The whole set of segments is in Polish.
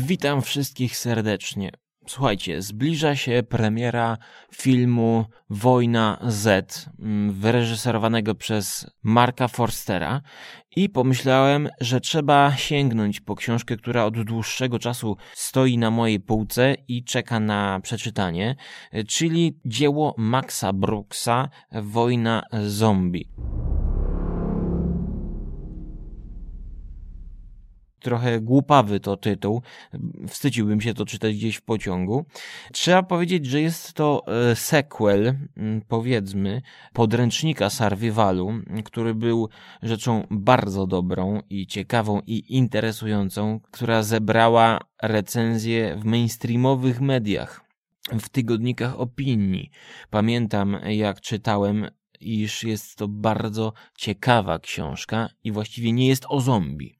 Witam wszystkich serdecznie. Słuchajcie, zbliża się premiera filmu Wojna Z, mm, wyreżyserowanego przez Marka Forstera i pomyślałem, że trzeba sięgnąć po książkę, która od dłuższego czasu stoi na mojej półce i czeka na przeczytanie, czyli dzieło Maxa Brooksa Wojna Zombie. Trochę głupawy to tytuł. Wstydziłbym się to czytać gdzieś w pociągu. Trzeba powiedzieć, że jest to e, sequel, powiedzmy, podręcznika Sarvivalu, który był rzeczą bardzo dobrą i ciekawą i interesującą, która zebrała recenzje w mainstreamowych mediach w tygodnikach opinii. Pamiętam, jak czytałem, iż jest to bardzo ciekawa książka i właściwie nie jest o zombie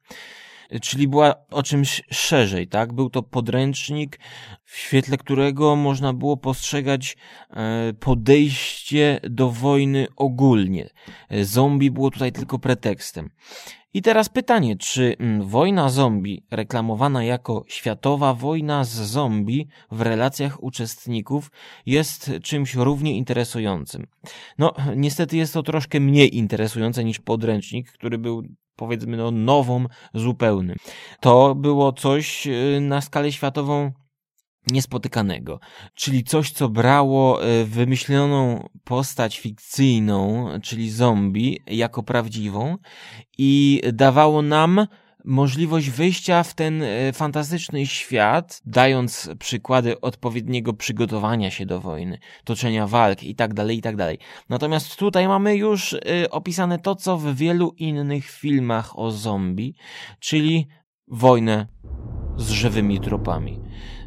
czyli była o czymś szerzej, tak? Był to podręcznik, w świetle którego można było postrzegać e, podejście do wojny ogólnie. E, zombie było tutaj tylko pretekstem. I teraz pytanie, czy mm, wojna zombie, reklamowana jako światowa wojna z zombie w relacjach uczestników, jest czymś równie interesującym? No, niestety jest to troszkę mniej interesujące niż podręcznik, który był powiedzmy no, nową zupełnie. To było coś y, na skalę światową niespotykanego, czyli coś, co brało y, wymyśloną postać fikcyjną, czyli zombie, jako prawdziwą i dawało nam możliwość wyjścia w ten e, fantastyczny świat, dając przykłady odpowiedniego przygotowania się do wojny, toczenia walk i tak dalej, i tak dalej. Natomiast tutaj mamy już e, opisane to, co w wielu innych filmach o zombie, czyli wojnę z żywymi trupami.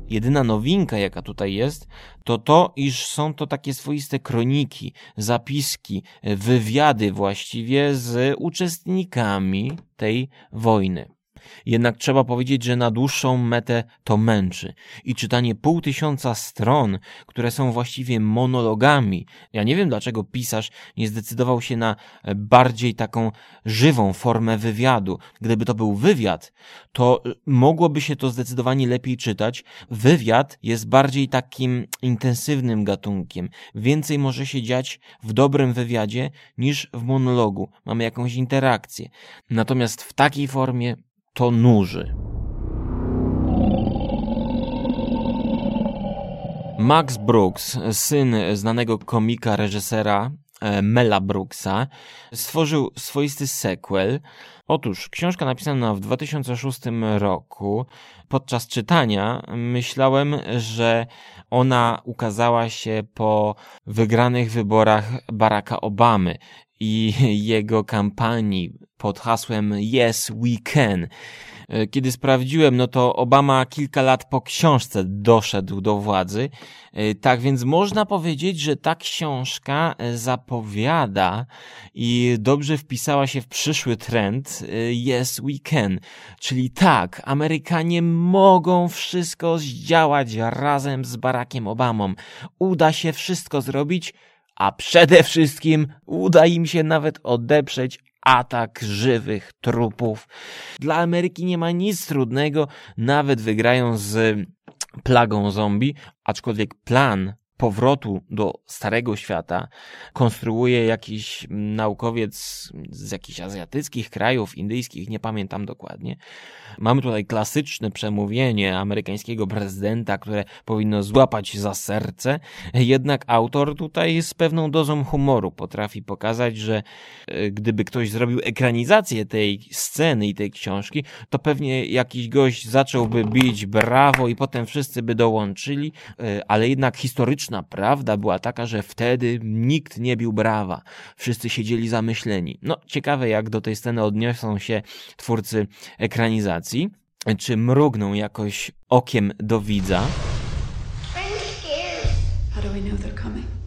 Jedyna nowinka, jaka tutaj jest, to to, iż są to takie swoiste kroniki, zapiski, wywiady właściwie z uczestnikami tej wojny. Jednak trzeba powiedzieć, że na dłuższą metę to męczy. I czytanie pół tysiąca stron, które są właściwie monologami. Ja nie wiem, dlaczego pisarz nie zdecydował się na bardziej taką żywą formę wywiadu. Gdyby to był wywiad, to mogłoby się to zdecydowanie lepiej czytać. Wywiad jest bardziej takim intensywnym gatunkiem. Więcej może się dziać w dobrym wywiadzie niż w monologu. Mamy jakąś interakcję. Natomiast w takiej formie to nuży. Max Brooks, syn znanego komika, reżysera e, Mela Brooksa, stworzył swoisty sequel. Otóż książka napisana w 2006 roku. Podczas czytania myślałem, że ona ukazała się po wygranych wyborach Baracka Obamy i jego kampanii pod hasłem Yes We Can. E, kiedy sprawdziłem, no to Obama kilka lat po książce doszedł do władzy. E, tak więc można powiedzieć, że ta książka e, zapowiada i dobrze wpisała się w przyszły trend Yes We Can. Czyli tak, Amerykanie mogą wszystko zdziałać razem z Barackiem Obamą. Uda się wszystko zrobić, a przede wszystkim uda im się nawet odeprzeć atak żywych trupów. Dla Ameryki nie ma nic trudnego, nawet wygrają z plagą zombie, aczkolwiek plan powrotu do starego świata konstruuje jakiś naukowiec z jakichś azjatyckich krajów, indyjskich, nie pamiętam dokładnie. Mamy tutaj klasyczne przemówienie amerykańskiego prezydenta, które powinno złapać za serce, jednak autor tutaj z pewną dozą humoru potrafi pokazać, że e, gdyby ktoś zrobił ekranizację tej sceny i tej książki, to pewnie jakiś gość zacząłby bić brawo i potem wszyscy by dołączyli, e, ale jednak historyczna historyczna prawda była taka, że wtedy nikt nie bił brawa. Wszyscy siedzieli zamyśleni. No, ciekawe jak do tej sceny odniosą się twórcy ekranizacji. Czy mrugną jakoś okiem do widza? How do we know they're coming? They're coming.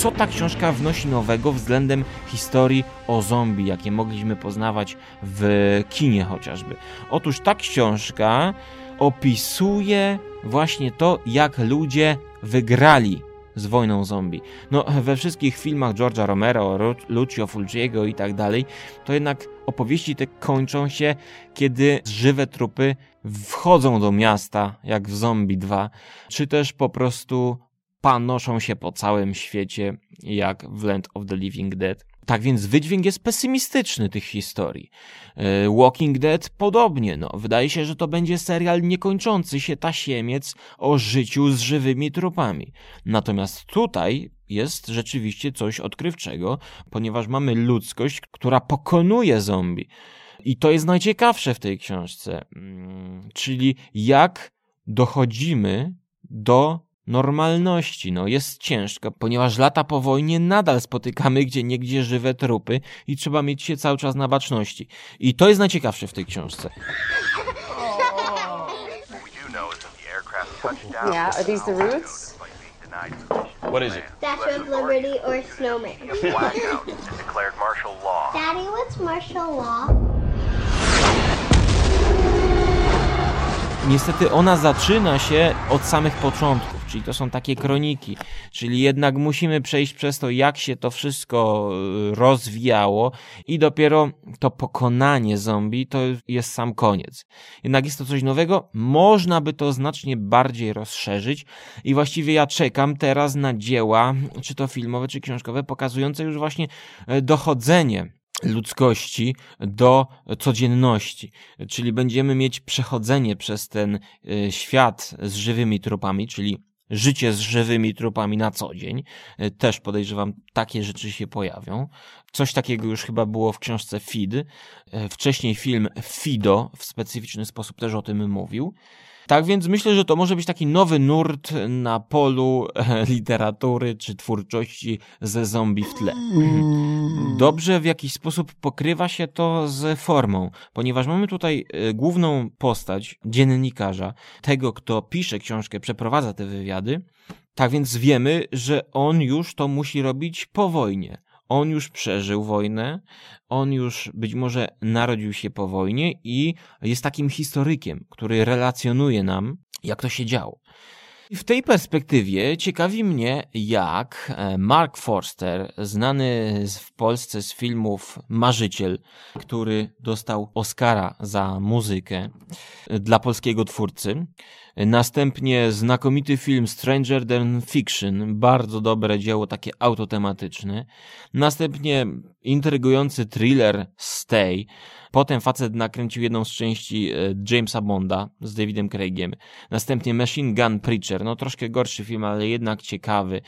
Co ta książka wnosi nowego względem historii o zombie, jakie mogliśmy poznawać w kinie chociażby. Otóż ta książka opisuje właśnie to, jak ludzie wygrali z wojną zombie. No, we wszystkich filmach George'a Romero, Lucio Fulciego i tak dalej, to jednak opowieści te kończą się, kiedy żywe trupy wchodzą do miasta, jak w Zombie 2, czy też po prostu panoszą się po całym świecie, jak w Land of the Living Dead. Tak więc wydźwięk jest pesymistyczny tych historii. E, Walking Dead podobnie, no. Wydaje się, że to będzie serial niekończący się tasiemiec o życiu z żywymi trupami. Natomiast tutaj jest rzeczywiście coś odkrywczego, ponieważ mamy ludzkość, która pokonuje zombie. I to jest najciekawsze w tej książce. Mm, czyli jak dochodzimy do normalności. No, jest ciężko, ponieważ lata po wojnie nadal spotykamy gdzie niegdzie żywe trupy i trzeba mieć się cały czas na baczności. I to jest najciekawsze w tej książce. Yeah, are these the roots? What is it? Statue of Liberty or snowman? Declared martial law. Daddy, what's martial law? Niestety ona zaczyna się od samych początków, czyli to są takie kroniki, czyli jednak musimy przejść przez to, jak się to wszystko y, rozwijało i dopiero to pokonanie zombie to jest sam koniec. Jednak jest to coś nowego, można by to znacznie bardziej rozszerzyć i właściwie ja czekam teraz na dzieła, czy to filmowe, czy książkowe, pokazujące już właśnie e, dochodzenie ludzkości do codzienności. Czyli będziemy mieć przechodzenie przez ten e, świat z żywymi trupami, czyli życie z żywymi trupami na co dzień. E, też podejrzewam, takie rzeczy się pojawią. Coś takiego już chyba było w książce Feed. E, wcześniej film Fido w specyficzny sposób też o tym mówił. Tak więc myślę, że to może być taki nowy nurt na polu literatury czy twórczości ze zombie w tle. Dobrze w jakiś sposób pokrywa się to z formą, ponieważ mamy tutaj e, główną postać dziennikarza, tego, kto pisze książkę, przeprowadza te wywiady. Tak więc wiemy, że on już to musi robić po wojnie on już przeżył wojnę, on już być może narodził się po wojnie i jest takim historykiem, który relacjonuje nam, jak to się działo. W tej perspektywie ciekawi mnie, jak e, Mark Forster, znany w Polsce z filmów Marzyciel, który dostał Oscara za muzykę dla polskiego twórcy, następnie znakomity film Stranger Than Fiction, bardzo dobre dzieło, takie autotematyczne, następnie intrygujący thriller Stay, Potem facet nakręcił jedną z części e, Jamesa Bonda z Davidem Craigiem. Następnie Machine Gun Preacher, no troszkę gorszy film, ale jednak ciekawy,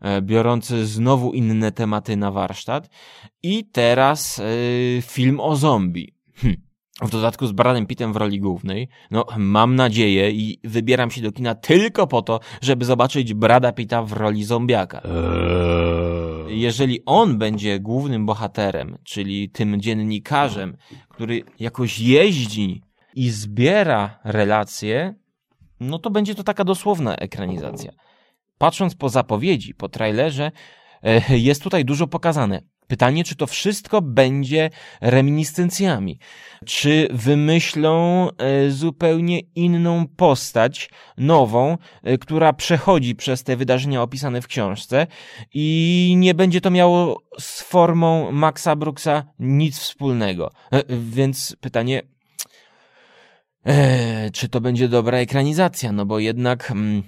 e, biorący znowu inne tematy na warsztat. I teraz yy, film o zombie. Hm. W dodatku z Bradem Pittem w roli głównej. No, mam nadzieję i wybieram się do kina tylko po to, żeby zobaczyć Brada Pitta w roli zombiaka. Eee. Jeżeli on będzie głównym bohaterem, czyli tym dziennikarzem, który jakoś jeździ i zbiera relacje, no to będzie to taka dosłowna ekranizacja. Patrząc po zapowiedzi, po trailerze, e, jest tutaj dużo pokazane. Pytanie, czy to wszystko będzie reminiscencjami? Czy wymyślą e, zupełnie inną postać, nową, e, która przechodzi przez te wydarzenia opisane w książce i nie będzie to miało z formą Maxa Brooksa nic wspólnego? E, więc pytanie, czy to będzie dobra ekranizacja? No bo jednak mm,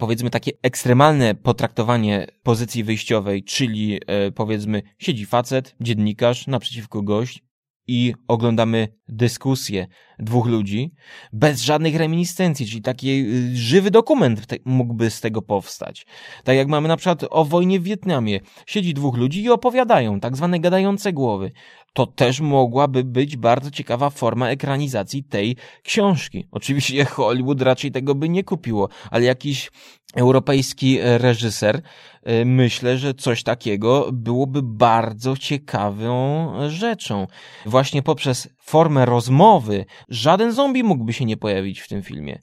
powiedzmy takie ekstremalne potraktowanie pozycji wyjściowej, czyli e, powiedzmy siedzi facet, dziennikarz, naprzeciwko gość i oglądamy dyskusję dwóch ludzi bez żadnych reminiscencji, czyli taki y, żywy dokument mógłby z tego powstać. Tak jak mamy na przykład o wojnie w Wietnamie. Siedzi dwóch ludzi i opowiadają, tak zwane gadające głowy. To też mogłaby być bardzo ciekawa forma ekranizacji tej książki. Oczywiście Hollywood raczej tego by nie kupiło, ale jakiś europejski reżyser, y, myślę, że coś takiego byłoby bardzo ciekawą rzeczą. Właśnie poprzez formę rozmowy żaden zombie mógłby się nie pojawić w tym filmie.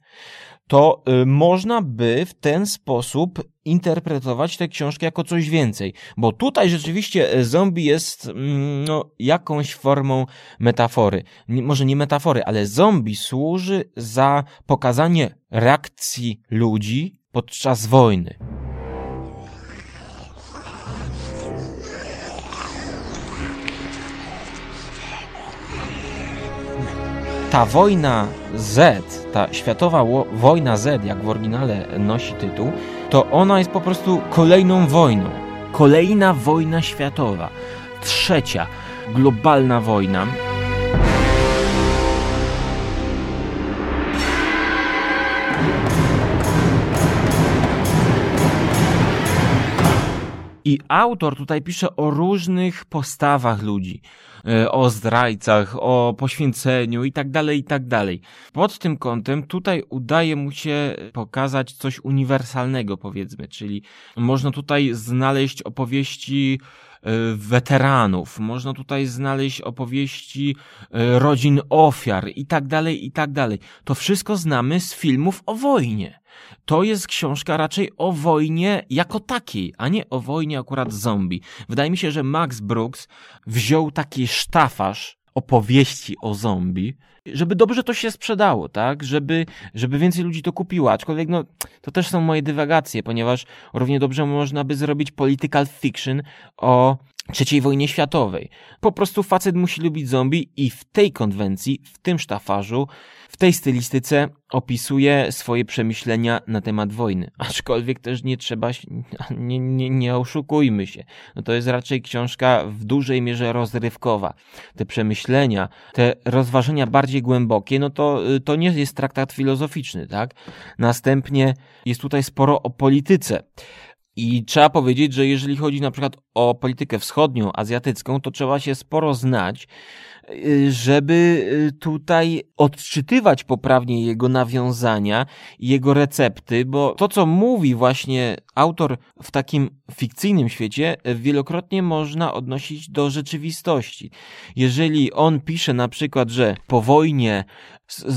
to y, można by w ten sposób interpretować tę książkę jako coś więcej, bo tutaj rzeczywiście e, zombie jest mm, no, jakąś formą metafory. Nie, może nie metafory, ale zombie służy za pokazanie reakcji ludzi podczas wojny. Ta wojna Z, ta światowa wojna Z, jak w oryginale nosi tytuł, to ona jest po prostu kolejną wojną. Kolejna wojna światowa. Trzecia globalna wojna. I autor tutaj pisze o różnych postawach ludzi, e, o zdrajcach, o poświęceniu i tak dalej, i tak dalej. Pod tym kątem tutaj udaje mu się pokazać coś uniwersalnego, powiedzmy, czyli można tutaj znaleźć opowieści e, weteranów, można tutaj znaleźć opowieści e, rodzin ofiar i tak dalej, i tak dalej. To wszystko znamy z filmów o wojnie to jest książka raczej o wojnie jako takiej, a nie o wojnie akurat zombie. Wydaje mi się, że Max Brooks wziął taki sztafaż opowieści o zombie, żeby dobrze to się sprzedało, tak? Żeby, żeby więcej ludzi to kupiło. Aczkolwiek, no, to też są moje dywagacje, ponieważ równie dobrze można by zrobić political fiction o III wojnie światowej. Po prostu facet musi lubić zombie i w tej konwencji, w tym sztafarzu, w tej stylistyce opisuje swoje przemyślenia na temat wojny. Aczkolwiek też nie trzeba, nie, nie, nie oszukujmy się. No to jest raczej książka w dużej mierze rozrywkowa. Te przemyślenia, te rozważenia bardziej głębokie, no to, to nie jest traktat filozoficzny, tak? Następnie jest tutaj sporo o polityce. I trzeba powiedzieć, że jeżeli chodzi na przykład o politykę wschodnią, azjatycką, to trzeba się sporo znać, y, żeby y, tutaj odczytywać poprawnie jego nawiązania, jego recepty, bo to, co mówi właśnie autor w takim fikcyjnym świecie, wielokrotnie można odnosić do rzeczywistości. Jeżeli on pisze na przykład, że po wojnie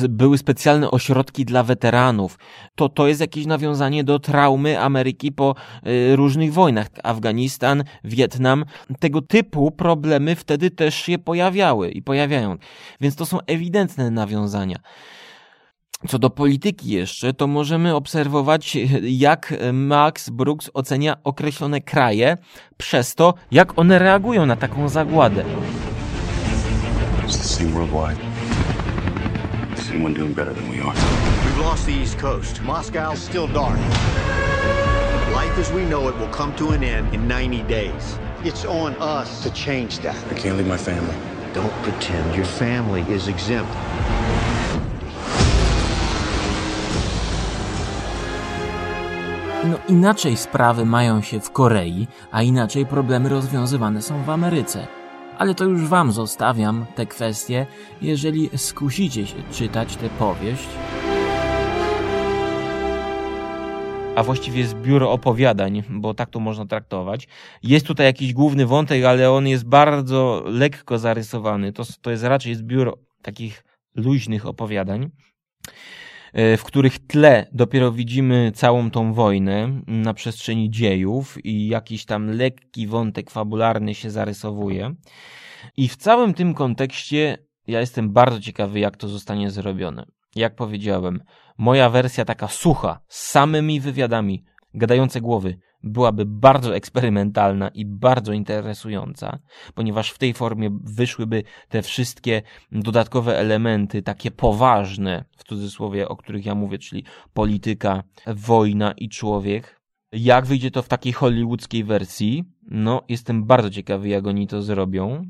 były specjalne ośrodki dla weteranów, to to jest jakieś nawiązanie do traumy Ameryki po y, różnych wojnach. Afganistan, Wietnam, tego typu problemy wtedy też się pojawiały i pojawiają. Więc to są ewidentne nawiązania. Co do polityki jeszcze, to możemy obserwować, jak Max Brooks ocenia określone kraje przez to, jak one reagują na taką zagładę. anyone doing better than we are? We've lost the East Coast. Moscow's still dark. Life as we know it will come to an end in 90 days. It's on us to change that. I can't leave my family. Don't pretend your family is exempt. No inaczej sprawy mają się w Korei, a inaczej problemy rozwiązywane są w Ameryce. ale to już wam zostawiam te kwestie, jeżeli skusicie się czytać tę powieść. A właściwie zbiór opowiadań, bo tak to można traktować. Jest tutaj jakiś główny wątek, ale on jest bardzo lekko zarysowany. To, to jest raczej zbiór takich luźnych opowiadań. E, w których tle dopiero widzimy całą tą wojnę na przestrzeni dziejów i jakiś tam lekki wątek fabularny się zarysowuje. I w całym tym kontekście ja jestem bardzo ciekawy, jak to zostanie zrobione. Jak powiedziałem, moja wersja taka sucha, z samymi wywiadami, gadające głowy, byłaby bardzo eksperymentalna i bardzo interesująca, ponieważ w tej formie wyszłyby te wszystkie dodatkowe elementy, takie poważne, w cudzysłowie, o których ja mówię, czyli polityka, wojna i człowiek. Jak wyjdzie to w takiej hollywoodzkiej wersji? No, jestem bardzo ciekawy, jak oni to zrobią.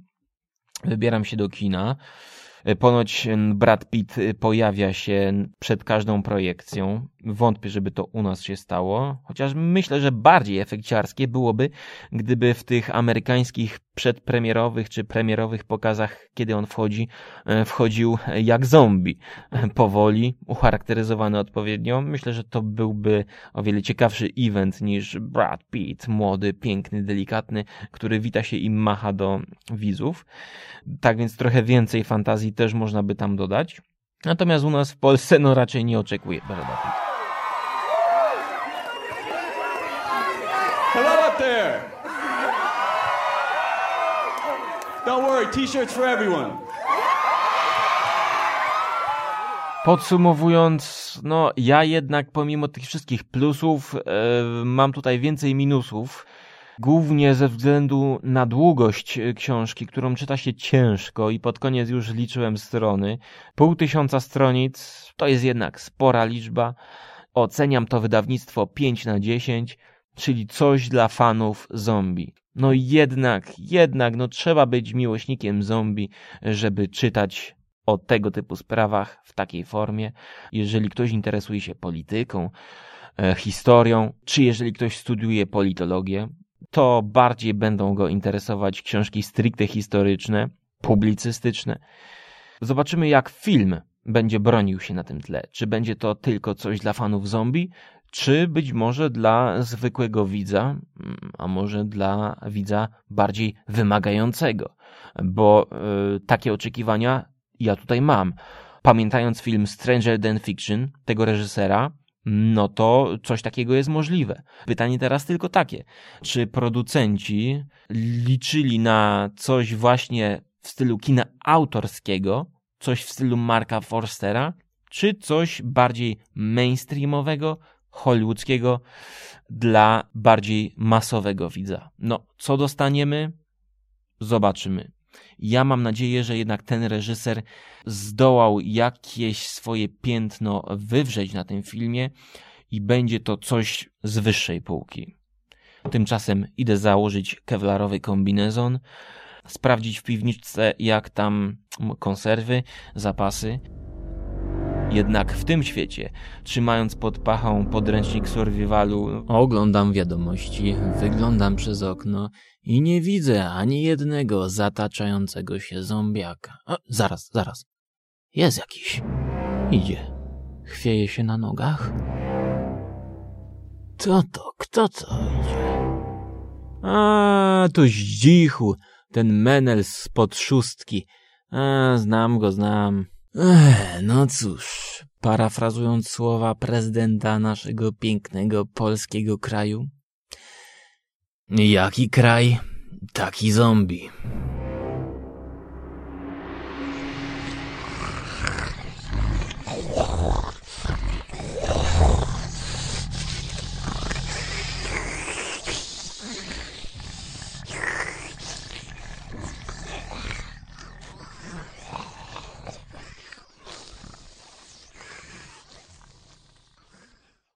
Wybieram się do kina. E, ponoć Brad Pitt e, pojawia się przed każdą projekcją. Wątpię, żeby to u nas się stało, chociaż myślę, że bardziej efekciarskie byłoby, gdyby w tych amerykańskich przedpremierowych czy premierowych pokazach, kiedy on wchodzi, e, wchodził jak zombie. Powoli, ucharakteryzowany odpowiednio. Myślę, że to byłby o wiele ciekawszy event niż Brad Pitt, młody, piękny, delikatny, który wita się i macha do widzów. Tak więc trochę więcej fantazji też można by tam dodać. Natomiast u nas w Polsce no raczej nie oczekuję Brada Pitt. Don't worry, t-shirts for everyone. Podsumowując, no ja jednak pomimo tych wszystkich plusów e, mam tutaj więcej minusów. Głównie ze względu na długość e, książki, którą czyta się ciężko i pod koniec już liczyłem strony. Pół tysiąca stronic to jest jednak spora liczba. Oceniam to wydawnictwo 5 na 10, czyli coś dla fanów zombie. No jednak, jednak, no trzeba być miłośnikiem zombie, żeby czytać o tego typu sprawach w takiej formie. Jeżeli ktoś interesuje się polityką, e, historią, czy jeżeli ktoś studiuje politologię, to bardziej będą go interesować książki stricte historyczne, publicystyczne. Zobaczymy, jak film będzie bronił się na tym tle. Czy będzie to tylko coś dla fanów zombie, czy być może dla zwykłego widza, a może dla widza bardziej wymagającego, bo y, takie oczekiwania ja tutaj mam. Pamiętając film Stranger Than Fiction tego reżysera, no to coś takiego jest możliwe. Pytanie teraz tylko takie: czy producenci liczyli na coś właśnie w stylu kina autorskiego, coś w stylu Marka Forstera, czy coś bardziej mainstreamowego, hollywoodzkiego dla bardziej masowego widza? No, co dostaniemy? Zobaczymy. Ja mam nadzieję, że jednak ten reżyser zdołał jakieś swoje piętno wywrzeć na tym filmie i będzie to coś z wyższej półki. Tymczasem idę założyć kewlarowy kombinezon, sprawdzić w piwniczce, jak tam konserwy, zapasy. Jednak w tym świecie, trzymając pod pachą podręcznik survivalu, oglądam wiadomości, wyglądam przez okno i nie widzę ani jednego zataczającego się zombiaka. O, zaraz, zaraz. Jest jakiś. Idzie. Chwieje się na nogach. Kto to? Kto to idzie? A, to zdzichu. Ten menel spod szóstki. A, znam go, znam. Ech, no cóż, parafrazując słowa prezydenta naszego pięknego polskiego kraju. Jaki kraj, taki zombie.